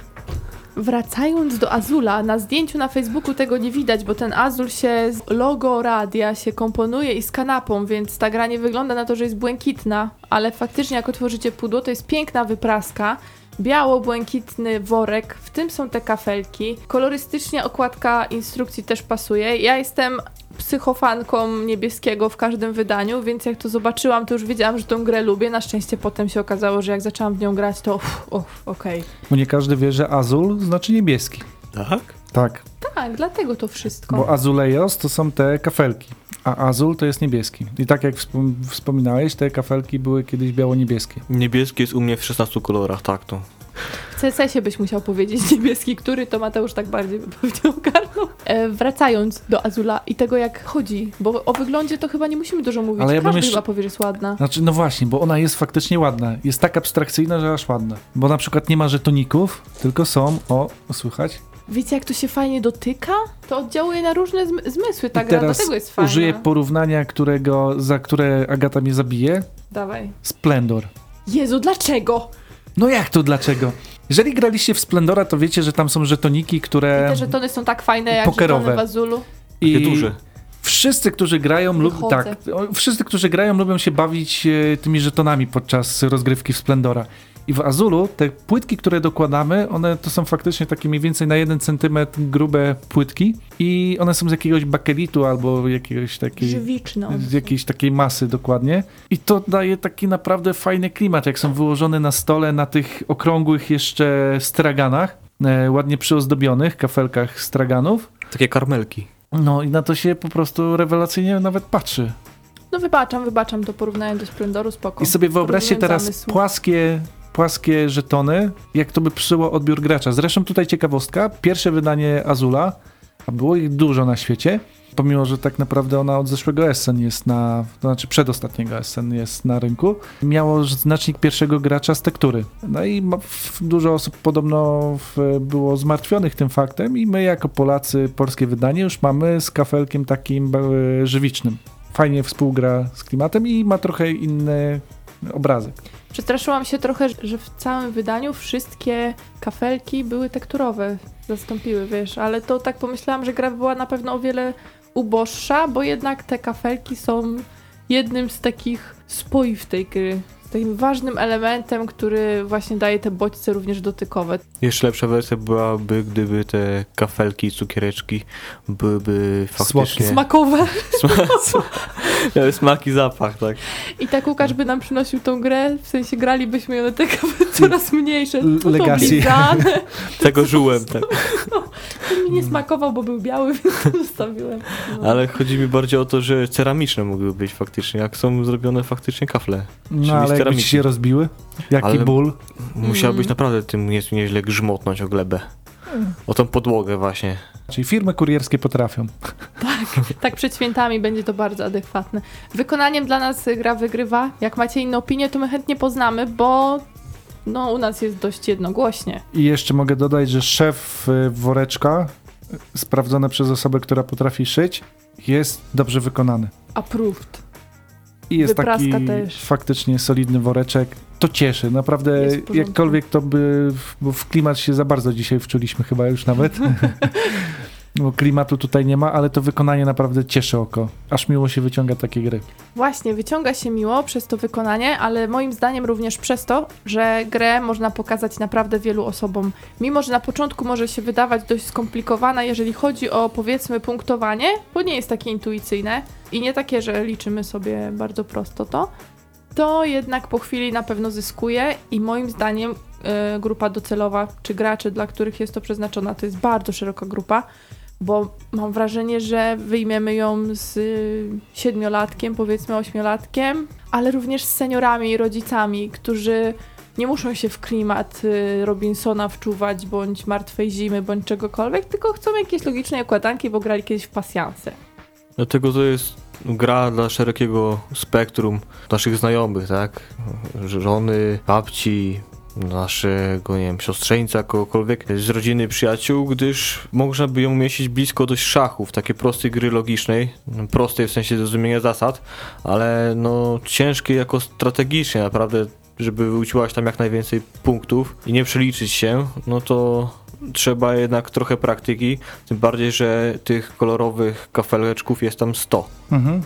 Wracając do Azula, na zdjęciu na Facebooku tego nie widać, bo ten Azul się z logo radia się komponuje i z kanapą, więc ta gra nie wygląda na to, że jest błękitna, ale faktycznie jak otworzycie pudło, to jest piękna wypraska. Biało-błękitny worek, w tym są te kafelki. Kolorystycznie okładka instrukcji też pasuje. Ja jestem psychofanką niebieskiego w każdym wydaniu, więc jak to zobaczyłam, to już wiedziałam, że tą grę lubię. Na szczęście potem się okazało, że jak zaczęłam w nią grać, to uff, uff, okej. Bo nie każdy wie, że azul znaczy niebieski. Tak? Tak, Tak, dlatego to wszystko. bo azulejos to są te kafelki, a azul to jest niebieski. I tak jak wspom- wspominałeś, te kafelki były kiedyś biało-niebieskie. Niebieski jest u mnie w 16 kolorach, tak to. W CSS-ie byś musiał powiedzieć <laughs> niebieski, który to Mateusz tak bardziej by pewnie ogarnął. <laughs> E, wracając do Azula i tego jak chodzi, bo o wyglądzie to chyba nie musimy dużo mówić. Ale ja bym Każdy jeszcze- chyba powie, że jest ładna. Znaczy, no właśnie, bo ona jest faktycznie ładna. Jest tak abstrakcyjna, że aż ładna. Bo na przykład nie ma żetoników, tylko są, o, słychać? Wiecie jak to się fajnie dotyka? To oddziałuje na różne zm- zmysły, ta I gra, teraz dlatego jest fajna. użyję porównania, którego, za które Agata mnie zabije. Dawaj. Splendor. Jezu, dlaczego? No jak to, dlaczego? Jeżeli graliście w Splendora, to wiecie, że tam są żetoniki, I które... te żetony są tak fajne jak pokerowe. żetony w Azulu. Takie duże. Wszyscy, którzy grają, lub, Wychodzę. tak, wszyscy, którzy grają, lubią się bawić e, tymi żetonami podczas rozgrywki w Splendora. I w Azulu te płytki, które dokładamy, one to są faktycznie takie mniej więcej na jeden centymetr grube płytki i one są z jakiegoś bakelitu albo jakiegoś takiej... Żywiczne. one Z jakiejś takiej masy dokładnie. I to daje taki naprawdę fajny klimat, jak są wyłożone na stole na tych okrągłych jeszcze straganach, e, ładnie przyozdobionych kafelkach straganów. Takie karmelki. No i na to się po prostu rewelacyjnie nawet patrzy. No wybaczam, wybaczam to porównanie do Splendoru, spoko. I sobie wyobraźcie teraz zamysł. płaskie, płaskie żetony, jak to by przyszło odbiór gracza. Zresztą tutaj ciekawostka, pierwsze wydanie Azula A było ich dużo na świecie, pomimo, że tak naprawdę ona od zeszłego Essen jest na, to znaczy przedostatniego Essen jest na rynku, miało znacznik pierwszego gracza z tektury. No i dużo osób podobno było zmartwionych tym faktem i my jako Polacy, polskie wydanie już mamy z kafelkiem takim e, żywicznym. Fajnie współgra z klimatem i ma trochę inny obrazek. Przestraszyłam się trochę, że w całym wydaniu wszystkie kafelki były tekturowe, zastąpiły, wiesz, ale to tak pomyślałam, że gra była na pewno o wiele uboższa, bo jednak te kafelki są jednym z takich spoiw tej gry. Takim ważnym elementem, który właśnie daje te bodźce również dotykowe. Jeszcze lepsza wersja byłaby, gdyby te kafelki, cukiereczki byłyby faktycznie... Smakowe. <laughs> Sma- Miały smak i zapach, tak. I tak Łukasz by nam przynosił tą grę, w sensie gralibyśmy i one te kawy coraz mniejsze, Legacy. <laughs> Tego żyłem, tak. To <laughs> mi nie smakował, bo był biały, więc zostawiłem. No. Ale chodzi mi bardziej o to, że ceramiczne mogły być faktycznie, jak są zrobione faktycznie kafle. No ale ceramiki. ci się rozbiły, jaki Ale- ból. Musiałabyś Mm. naprawdę tym nie, nieźle grzmotnąć o glebę. O tą podłogę właśnie. Czyli firmy kurierskie potrafią. Tak przed świętami będzie to bardzo adekwatne. Wykonaniem dla nas gra wygrywa. Jak macie inne opinie, to my chętnie poznamy, bo no, u nas jest dość jednogłośnie. I jeszcze mogę dodać, że szef y, woreczka, sprawdzony przez osobę, która potrafi szyć, jest dobrze wykonany. Approved. I jest Wypraska taki też. faktycznie solidny woreczek. To cieszy, naprawdę. W. Jakkolwiek to by, bo w klimat się za bardzo dzisiaj wczuliśmy chyba już nawet. <laughs> Bo klimatu tutaj nie ma, ale to wykonanie naprawdę cieszy oko. Aż miło się wyciąga takie gry. Właśnie, wyciąga się miło przez to wykonanie, ale moim zdaniem również przez to, że grę można pokazać naprawdę wielu osobom. Mimo, że na początku może się wydawać dość skomplikowana, jeżeli chodzi o powiedzmy punktowanie, bo nie jest takie intuicyjne i nie takie, że liczymy sobie bardzo prosto to, to jednak po chwili na pewno zyskuje i moim zdaniem e, grupa docelowa, czy graczy, dla których jest to przeznaczona, to jest bardzo szeroka grupa, bo mam wrażenie, że wyjmiemy ją z y, siedmiolatkiem, powiedzmy ośmiolatkiem, ale również z seniorami i rodzicami, którzy nie muszą się w klimat y, Robinsona wczuwać, bądź martwej zimy, bądź czegokolwiek, tylko chcą jakieś logiczne układanki, bo grali kiedyś w pasjanse. Dlatego to jest gra dla szerokiego spektrum naszych znajomych, tak? Żony, babci, naszego, nie wiem, siostrzeńca, kogokolwiek z rodziny, przyjaciół, gdyż można by ją umieścić blisko dość szachów, takiej prostej gry logicznej, prostej w sensie zrozumienia zasad, ale no ciężkiej jako strategicznie, naprawdę, żeby uciłaś tam jak najwięcej punktów i nie przeliczyć się, no to trzeba jednak trochę praktyki, tym bardziej, że tych kolorowych kafeleczków jest tam 100. Mhm.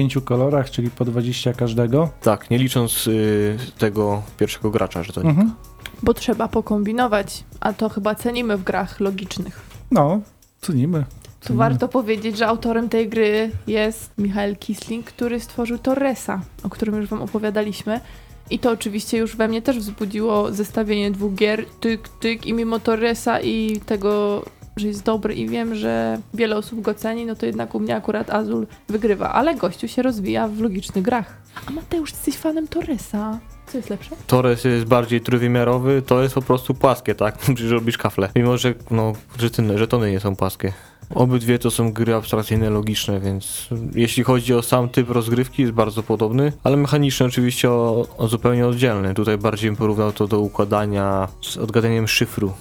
W pięciu kolorach, czyli po 20 każdego. Tak, nie licząc y, tego pierwszego gracza, że to nie. Mhm. Bo trzeba pokombinować, a to chyba cenimy w grach logicznych. No, cenimy. Tu warto powiedzieć, że autorem tej gry jest Michael Kisling, który stworzył Torresa, o którym już wam opowiadaliśmy. I to oczywiście już we mnie też wzbudziło zestawienie dwóch gier, tyk, tyk i mimo Torresa i tego, że jest dobry i wiem, że wiele osób go ceni, no to jednak u mnie akurat Azul wygrywa, ale gościu się rozwija w logicznych grach. A Mateusz, jesteś fanem Torresa. Co jest lepsze? Torres jest bardziej trójwymiarowy, to jest po prostu płaskie, tak? <laughs> Przecież robisz kafle. Mimo, że no, żetony, żetony nie są płaskie. Obydwie to są gry abstrakcyjne, logiczne, więc jeśli chodzi o sam typ rozgrywki jest bardzo podobny, ale mechaniczny oczywiście o, o zupełnie oddzielny. Tutaj bardziej bym porównał to do układania z odgadaniem szyfru.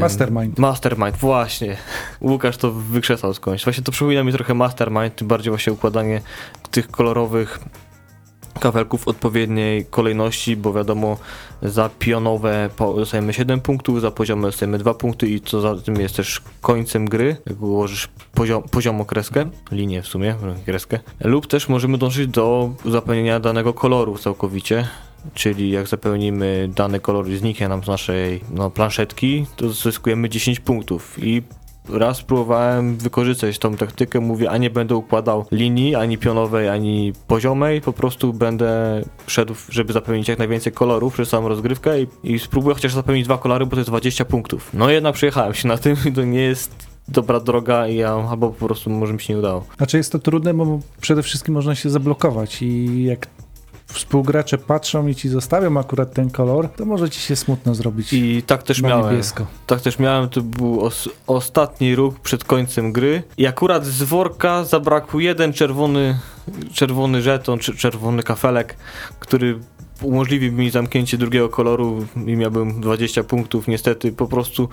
Mastermind. Mastermind, właśnie. Łukasz to wykrzesał skądś. Właśnie to przypomina mi trochę Mastermind, tym bardziej właśnie układanie tych kolorowych kafelków w odpowiedniej kolejności, bo wiadomo, za pionowe dostajemy 7 punktów, za poziome dostajemy 2 punkty i co za tym jest też końcem gry, jak ułożysz poziom, poziomą kreskę, linię w sumie, kreskę, lub też możemy dążyć do zapełnienia danego koloru całkowicie, Czyli jak zapełnimy dany kolor i zniknie nam z naszej no, planszetki, to zyskujemy 10 punktów. I raz próbowałem wykorzystać tą taktykę, mówię, a nie będę układał linii, ani pionowej, ani poziomej, po prostu będę szedł, żeby zapełnić jak najwięcej kolorów przez całą rozgrywkę i, i spróbuję chociaż zapełnić dwa kolory, bo to jest 20 punktów. No jednak przejechałem się na tym i to nie jest dobra droga i ja albo po prostu może mi się nie udało. Znaczy jest to trudne, bo przede wszystkim można się zablokować i jak współgracze patrzą i ci zostawią akurat ten kolor, to może ci się smutno zrobić. I tak też miałem. niebiesko. Tak też miałem, to był os ostatni ruch przed końcem gry i akurat z worka zabrakł jeden czerwony, czerwony żeton, czy czerwony kafelek, który umożliwił mi zamknięcie drugiego koloru i miałbym 20 punktów. Niestety po prostu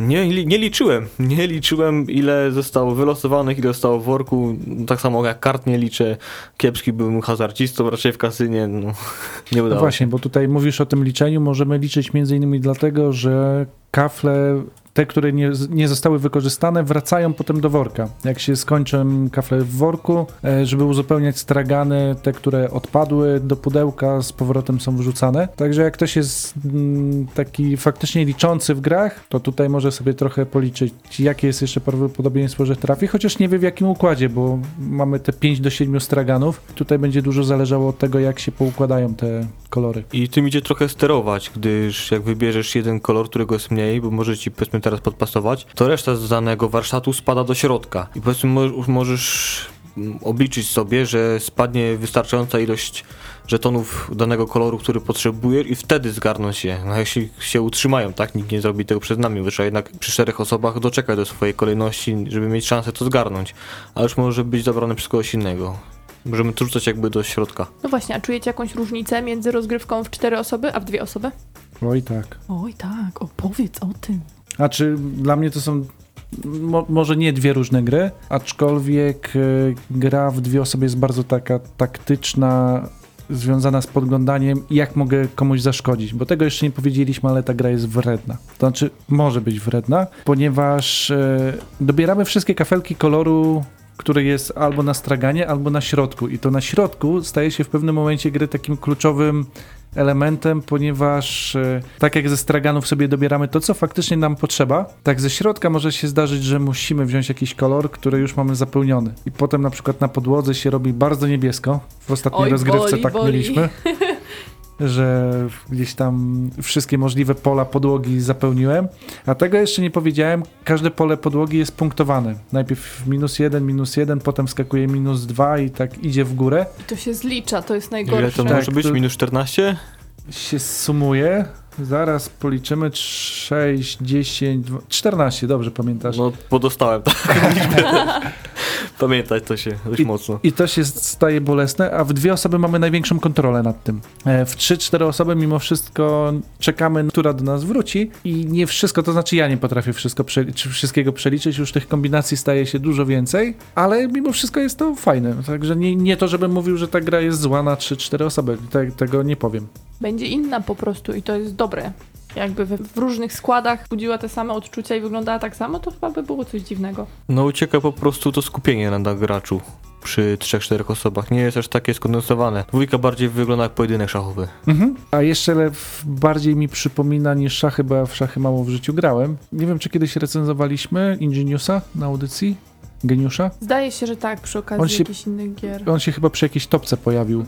nie, nie liczyłem. Nie liczyłem ile zostało wylosowanych, ile zostało w worku. Tak samo jak kart nie liczę. Kiepski byłem hazardzistą, raczej w kasynie. No, <laughs> nie udało No właśnie, bo tutaj mówisz o tym liczeniu, możemy liczyć między innymi dlatego, że kafle, te, które nie, nie zostały wykorzystane, wracają potem do worka. Jak się skończą kafle w worku, e, żeby uzupełniać stragany, te, które odpadły do pudełka, z powrotem są wrzucane. Także jak ktoś jest mm, taki faktycznie liczący w grach, to tutaj może sobie trochę policzyć, jakie jest jeszcze prawdopodobieństwo, że trafi, chociaż nie wie w jakim układzie, bo mamy te 5 do 7 straganów. Tutaj będzie dużo zależało od tego, jak się poukładają te kolory. I tym idzie trochę sterować, gdyż jak wybierzesz jeden kolor, którego jest mniej, bo może ci powiedzmy teraz podpasować, to reszta z danego warsztatu spada do środka. I powiedzmy mo- możesz mm, obliczyć sobie, że spadnie wystarczająca ilość żetonów danego koloru, który potrzebujesz i wtedy zgarnąć je. No jeśli się utrzymają, tak? Nikt nie zrobi tego przed nami, bo trzeba jednak przy czterech osobach doczekać do swojej kolejności, żeby mieć szansę to zgarnąć. A już może być zabrane przez kogoś innego. Możemy to rzucać jakby do środka. No właśnie, a czujecie jakąś różnicę między rozgrywką w cztery osoby, a w dwie osoby? Oj tak. Oj tak, opowiedz o tym. A czy dla mnie to są mo, może nie dwie różne gry, aczkolwiek e, gra w dwie osoby jest bardzo taka taktyczna, związana z podglądaniem, jak mogę komuś zaszkodzić, bo tego jeszcze nie powiedzieliśmy, ale ta gra jest wredna. To znaczy, może być wredna, ponieważ e, dobieramy wszystkie kafelki koloru który jest albo na straganie, albo na środku. I to na środku staje się w pewnym momencie gry takim kluczowym elementem, ponieważ e, tak jak ze straganów sobie dobieramy to, co faktycznie nam potrzeba, tak ze środka może się zdarzyć, że musimy wziąć jakiś kolor, który już mamy zapełniony. I potem na przykład na podłodze się robi bardzo niebiesko. W ostatniej Oj, rozgrywce boli, tak boli. mieliśmy. <laughs> że gdzieś tam wszystkie możliwe pola podłogi zapełniłem. A tego jeszcze nie powiedziałem, każde pole podłogi jest punktowane. Najpierw minus jeden, minus jeden, potem skakuje minus dwa i tak idzie w górę. I to się zlicza, to jest Ile najgorsze. to Tak, może być? to- Minus 14? się sumuje. Zaraz policzymy 6, 10, 14, dobrze pamiętasz. No, podostałem tak. <laughs> Pamiętać to się dość mocno. I to się staje bolesne, a w dwie osoby mamy największą kontrolę nad tym. E, W 3-4 osoby mimo wszystko czekamy, która do nas wróci i nie wszystko, to znaczy ja nie potrafię wszystko czy wszystkiego przeliczyć, już tych kombinacji staje się dużo więcej, ale mimo wszystko jest to fajne. Także nie, nie to, żebym mówił, że ta gra jest zła na 3-4 osoby, Te, tego nie powiem. Będzie inna po prostu i to jest dobre. Jakby w, w różnych składach budziła te same odczucia i wyglądała tak samo, to chyba by było coś dziwnego. No ucieka po prostu to skupienie na graczu przy 3-4 osobach. Nie jest aż takie skondensowane. Dwójka bardziej wygląda jak pojedynek szachowy. Mhm. A jeszcze lew bardziej mi przypomina niż szachy, bo ja w szachy mało w życiu grałem. Nie wiem, czy kiedyś recenzowaliśmy Ingeniusa na audycji? Geniusza? Zdaje się, że tak, przy okazji On się- jakichś innych gier. On się chyba przy jakiejś topce pojawił.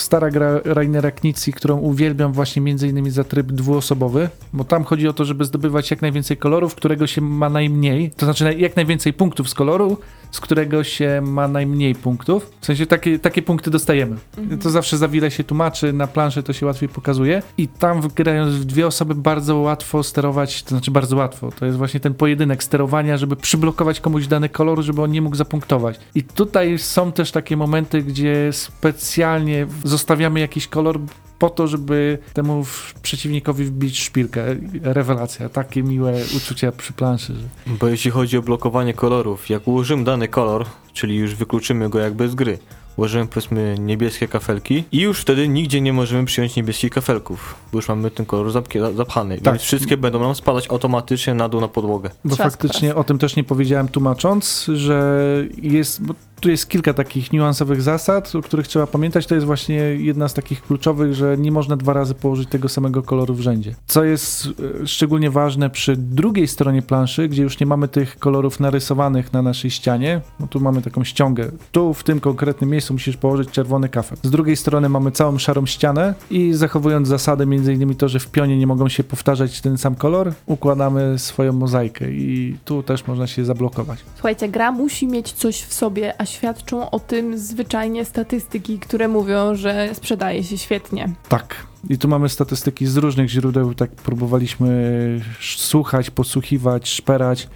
Stara gra Rainera Knizzi, którą uwielbiam właśnie między innymi za tryb dwuosobowy, bo tam chodzi o to, żeby zdobywać jak najwięcej kolorów, którego się ma najmniej, to znaczy jak najwięcej punktów z koloru, z którego się ma najmniej punktów. W sensie takie, takie punkty dostajemy. To zawsze za wiele się tłumaczy, na planszy to się łatwiej pokazuje i tam grając w dwie osoby bardzo łatwo sterować, to znaczy bardzo łatwo, to jest właśnie ten pojedynek sterowania, żeby przyblokować komuś dany kolor, żeby on nie mógł zapunktować. I tutaj są też takie momenty, gdzie specjalnie zostawiamy jakiś kolor po to, żeby temu przeciwnikowi wbić szpilkę. Rewelacja, takie miłe uczucia przy planszy. Że... Bo jeśli chodzi o blokowanie kolorów, jak ułożymy dany kolor, czyli już wykluczymy go jakby z gry, ułożymy powiedzmy niebieskie kafelki i już wtedy nigdzie nie możemy przyjąć niebieskich kafelków, bo już mamy ten kolor zapchany, Tak. więc wszystkie będą nam spadać automatycznie na dół na podłogę. Bo Trzask faktycznie o tym też nie powiedziałem tłumacząc, że jest, bo tu jest kilka takich niuansowych zasad, o których trzeba pamiętać. To jest właśnie jedna z takich kluczowych, że nie można dwa razy położyć tego samego koloru w rzędzie. Co jest e, szczególnie ważne przy drugiej stronie planszy, gdzie już nie mamy tych kolorów narysowanych na naszej ścianie. No tu mamy taką ściągę. Tu w tym konkretnym miejscu musisz położyć czerwony kafel. Z drugiej strony mamy całą szarą ścianę i zachowując zasady, między innymi to, że w pionie nie mogą się powtarzać ten sam kolor, układamy swoją mozaikę i tu też można się zablokować. Słuchajcie, gra musi mieć coś w sobie, a świadczą o tym zwyczajnie statystyki, które mówią, że sprzedaje się świetnie. Tak. I tu mamy statystyki z różnych źródeł, tak próbowaliśmy słuchać, podsłuchiwać, szperać.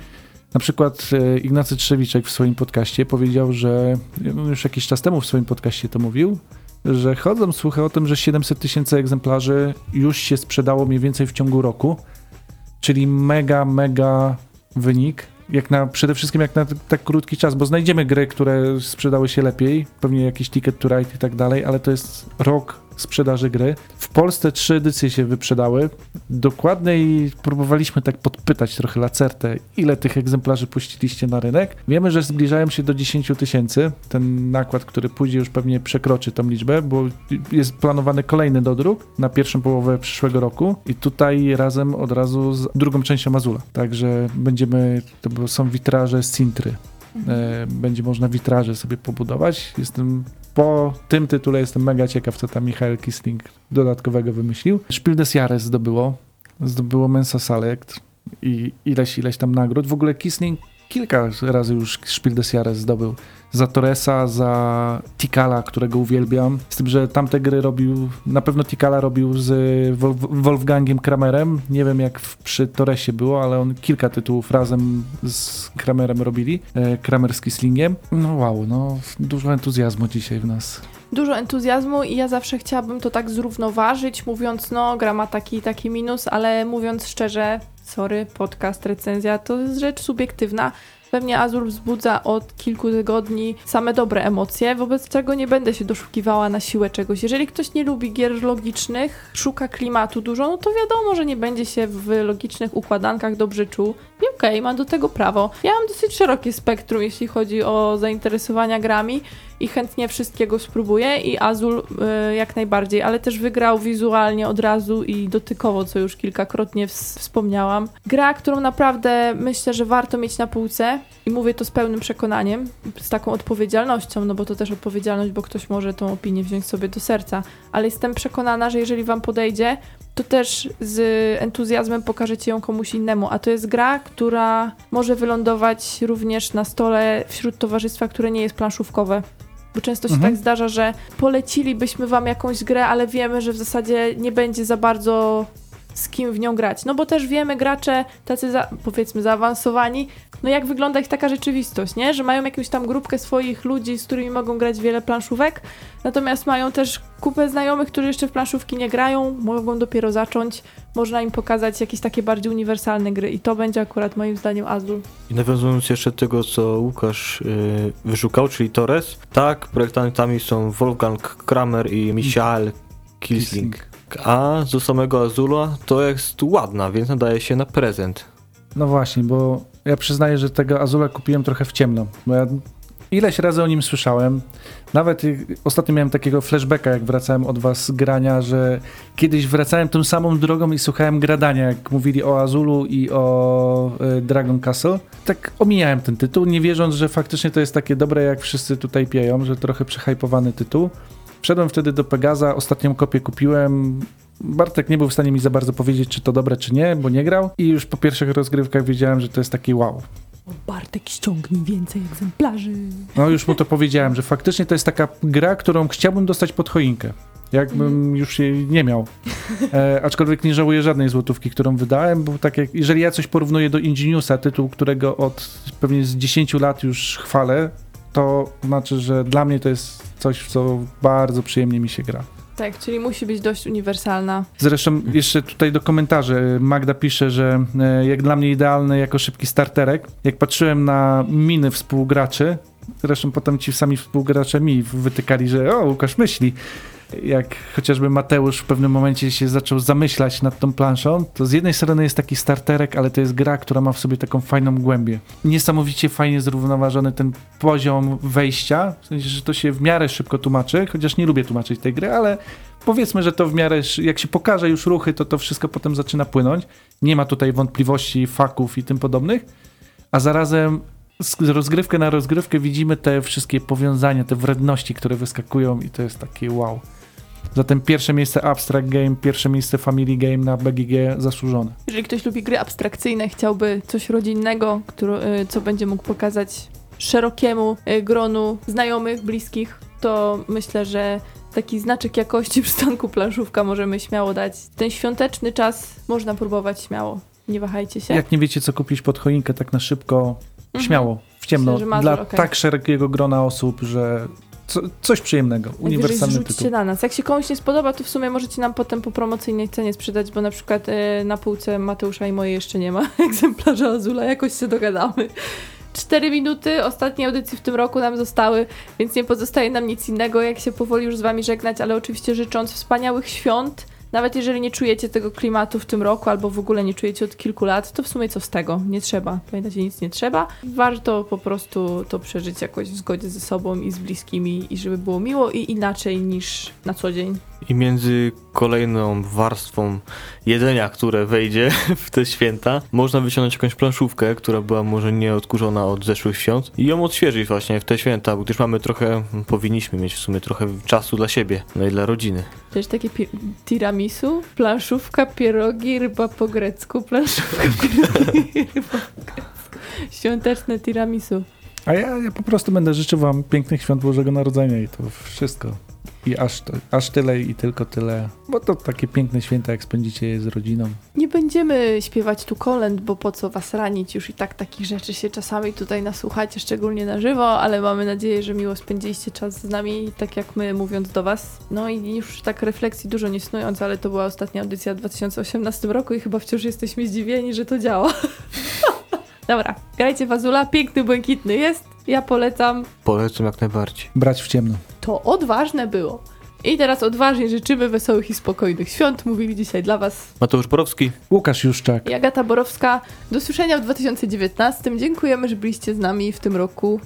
Na przykład e, Ignacy Trzewiczek w swoim podcaście powiedział, że już jakiś czas temu w swoim podcaście to mówił, że chodzą słuchy o tym, że 700 tysięcy egzemplarzy już się sprzedało mniej więcej w ciągu roku, czyli mega, mega wynik. Jak na, przede wszystkim jak na tak krótki czas, bo znajdziemy gry, które sprzedały się lepiej, pewnie jakiś Ticket to Ride i tak dalej, ale to jest rok sprzedaży gry. W Polsce trzy edycje się wyprzedały. Dokładnej próbowaliśmy tak podpytać trochę Lacertę, ile tych egzemplarzy puściliście na rynek. Wiemy, że zbliżają się do 10 tysięcy. Ten nakład, który pójdzie już pewnie przekroczy tą liczbę, bo jest planowany kolejny dodruk na pierwszą połowę przyszłego roku i tutaj razem od razu z drugą częścią Azula. Także będziemy, to są witraże z Cintry. E, będzie można witraże sobie pobudować. Jestem po tym tytule jestem mega ciekaw, co tam Michael Kisling dodatkowego wymyślił. Spiel des Jahres zdobyło. Zdobyło Mensa Select i ileś, ileś tam nagród. W ogóle Kisling kilka razy już Spiel des Jahres zdobył. Za Torresa, za Tikala, którego uwielbiam. Z tym, że tamte gry robił, na pewno Tikala robił z Wolf- Wolfgangiem Kramerem. Nie wiem jak przy Torresie było, ale on kilka tytułów razem z Kramerem robili. E, Kramer z Kislingiem. No wow, no dużo entuzjazmu dzisiaj w nas. Dużo entuzjazmu i ja zawsze chciałabym to tak zrównoważyć, mówiąc, no, gra ma taki taki minus, ale mówiąc szczerze, sorry, podcast, recenzja to jest rzecz subiektywna. Pewnie Azur wzbudza od kilku tygodni same dobre emocje, wobec czego nie będę się doszukiwała na siłę czegoś. Jeżeli ktoś nie lubi gier logicznych, szuka klimatu dużo, no to wiadomo, że nie będzie się w logicznych układankach dobrze czuł. I okej, ma do tego prawo. Ja mam dosyć szerokie spektrum, jeśli chodzi o zainteresowania grami i chętnie wszystkiego spróbuję i Azul y, jak najbardziej, ale też wygrał wizualnie od razu i dotykowo, co już kilkakrotnie ws- wspomniałam. Gra, którą naprawdę myślę, że warto mieć na półce i mówię to z pełnym przekonaniem, z taką odpowiedzialnością, no bo to też odpowiedzialność, bo ktoś może tą opinię wziąć sobie do serca, ale jestem przekonana, że jeżeli wam podejdzie, to też z entuzjazmem pokażecie ją komuś innemu, a to jest gra, która może wylądować również na stole wśród towarzystwa, które nie jest planszówkowe. Bo często się Mhm. tak zdarza, że polecilibyśmy wam jakąś grę, ale wiemy, że w zasadzie nie będzie za bardzo z kim w nią grać. No bo też wiemy, gracze tacy za, powiedzmy zaawansowani, no jak wygląda ich taka rzeczywistość, nie? Że mają jakąś tam grupkę swoich ludzi, z którymi mogą grać wiele planszówek, natomiast mają też kupę znajomych, którzy jeszcze w planszówki nie grają, mogą dopiero zacząć, można im pokazać jakieś takie bardziej uniwersalne gry i to będzie akurat moim zdaniem Azul. I nawiązując jeszcze do tego, co Łukasz y, wyszukał, czyli Torres, tak, projektantami są Wolfgang Kramer i Michael Kisling. A do samego Azula to jest ładna, więc nadaje się na prezent. No właśnie, bo ja przyznaję, że tego Azula kupiłem trochę w ciemno. Bo ja ileś razy o nim słyszałem. Nawet ostatnio miałem takiego flashbacka, jak wracałem od was z grania, że kiedyś wracałem tą samą drogą i słuchałem gradania, jak mówili o Azulu i o y, Dragon Castle. Tak omijałem ten tytuł, nie wierząc, że faktycznie to jest takie dobre, jak wszyscy tutaj pieją, że trochę przehypowany tytuł. Wszedłem wtedy do Pegaza, ostatnią kopię kupiłem. Bartek nie był w stanie mi za bardzo powiedzieć, czy to dobre, czy nie, bo nie grał. I już po pierwszych rozgrywkach wiedziałem, że to jest taki wow. Bartek ściągnij więcej egzemplarzy. No już mu to powiedziałem, że faktycznie to jest taka gra, którą chciałbym dostać pod choinkę. Jakbym już jej nie miał. E, aczkolwiek nie żałuję żadnej złotówki, którą wydałem, bo tak jak, jeżeli ja coś porównuję do Ingeniusa, tytuł, którego od pewnie z 10 lat już chwalę, to znaczy, że dla mnie to jest coś, w co bardzo przyjemnie mi się gra. Tak, czyli musi być dość uniwersalna. Zresztą jeszcze tutaj do komentarzy Magda pisze, że e, jak dla mnie idealny jako szybki starterek. Jak patrzyłem na miny współgraczy, zresztą potem ci sami współgracze mi wytykali, że o, Łukasz myśli. Jak chociażby Mateusz w pewnym momencie się zaczął zamyślać nad tą planszą, to z jednej strony jest taki starterek, ale to jest gra, która ma w sobie taką fajną głębię. Niesamowicie fajnie zrównoważony ten poziom wejścia, w sensie, że to się w miarę szybko tłumaczy, chociaż nie lubię tłumaczyć tej gry, ale powiedzmy, że to w miarę, jak się pokaże już ruchy, to to wszystko potem zaczyna płynąć. Nie ma tutaj wątpliwości, faków i tym podobnych, a zarazem z rozgrywkę na rozgrywkę widzimy te wszystkie powiązania, te wredności, które wyskakują i to jest takie wow. Zatem pierwsze miejsce Abstract Game, pierwsze miejsce Family Game na BGG zasłużone. Jeżeli ktoś lubi gry abstrakcyjne, chciałby coś rodzinnego, które, y, co będzie mógł pokazać szerokiemu e, gronu znajomych, bliskich, to myślę, że taki znaczek jakości przystanku planszówka możemy śmiało dać. Ten świąteczny czas można próbować śmiało. Nie wahajcie się. Jak nie wiecie, co kupić pod choinkę, tak na szybko, Mhm. śmiało, w ciemno, Myślę, Mazur, dla okej. tak szerokiego grona osób, że co, coś przyjemnego, Najwyżej uniwersalny zrzućcie tytuł. na nas. Jak się komuś nie spodoba, to w sumie możecie nam potem po promocyjnej cenie sprzedać, bo na przykład e, na półce Mateusza i mojej jeszcze nie ma <laughs> egzemplarza Azula, jakoś się dogadamy. Cztery minuty ostatniej audycji w tym roku nam zostały, więc nie pozostaje nam nic innego, jak się powoli już z wami żegnać, ale oczywiście życząc wspaniałych świąt. Nawet jeżeli nie czujecie tego klimatu w tym roku, albo w ogóle nie czujecie od kilku lat, to w sumie co z tego? Nie trzeba. Pamiętajcie, nic nie trzeba. Warto po prostu to przeżyć jakoś w zgodzie ze sobą i z bliskimi i żeby było miło i inaczej niż na co dzień. I między kolejną warstwą jedzenia, które wejdzie <laughs> w te święta, można wyciągnąć jakąś planszówkę, która była może nieodkurzona od zeszłych świąt i ją odświeżyć właśnie w te święta, gdyż mamy trochę, powinniśmy mieć w sumie trochę czasu dla siebie, no i dla rodziny. Też takie pi- tiramisu, planszówka, pierogi, ryba po grecku, planszówka, <laughs> pierogi, ryba po grecku. Świąteczne tiramisu. A ja, ja po prostu będę życzył wam pięknych świąt Bożego Narodzenia i to wszystko. I aż, aż tyle i tylko tyle. Bo to takie piękne święta, jak spędzicie je z rodziną. Nie będziemy śpiewać tu kolęd, bo po co was ranić, już i tak takich rzeczy się czasami tutaj nasłuchacie, szczególnie na żywo, ale mamy nadzieję, że miło spędziliście czas z nami, tak jak my, mówiąc do was. No i już tak refleksji dużo nie snując, ale to była ostatnia audycja w 2018 roku i chyba wciąż jesteśmy zdziwieni, że to działa. <laughs> Dobra, grajcie Fazula, piękny, błękitny jest, ja polecam, Polecam jak najbardziej. Brać w ciemno. to odważne było. I teraz odważnie życzymy wesołych i spokojnych świąt. Mówili dzisiaj dla Was Mateusz Porowski. Łukasz Juszczak. i Agata Borowska. Do słyszenia w 2019. Dziękujemy, że byliście z nami w tym roku.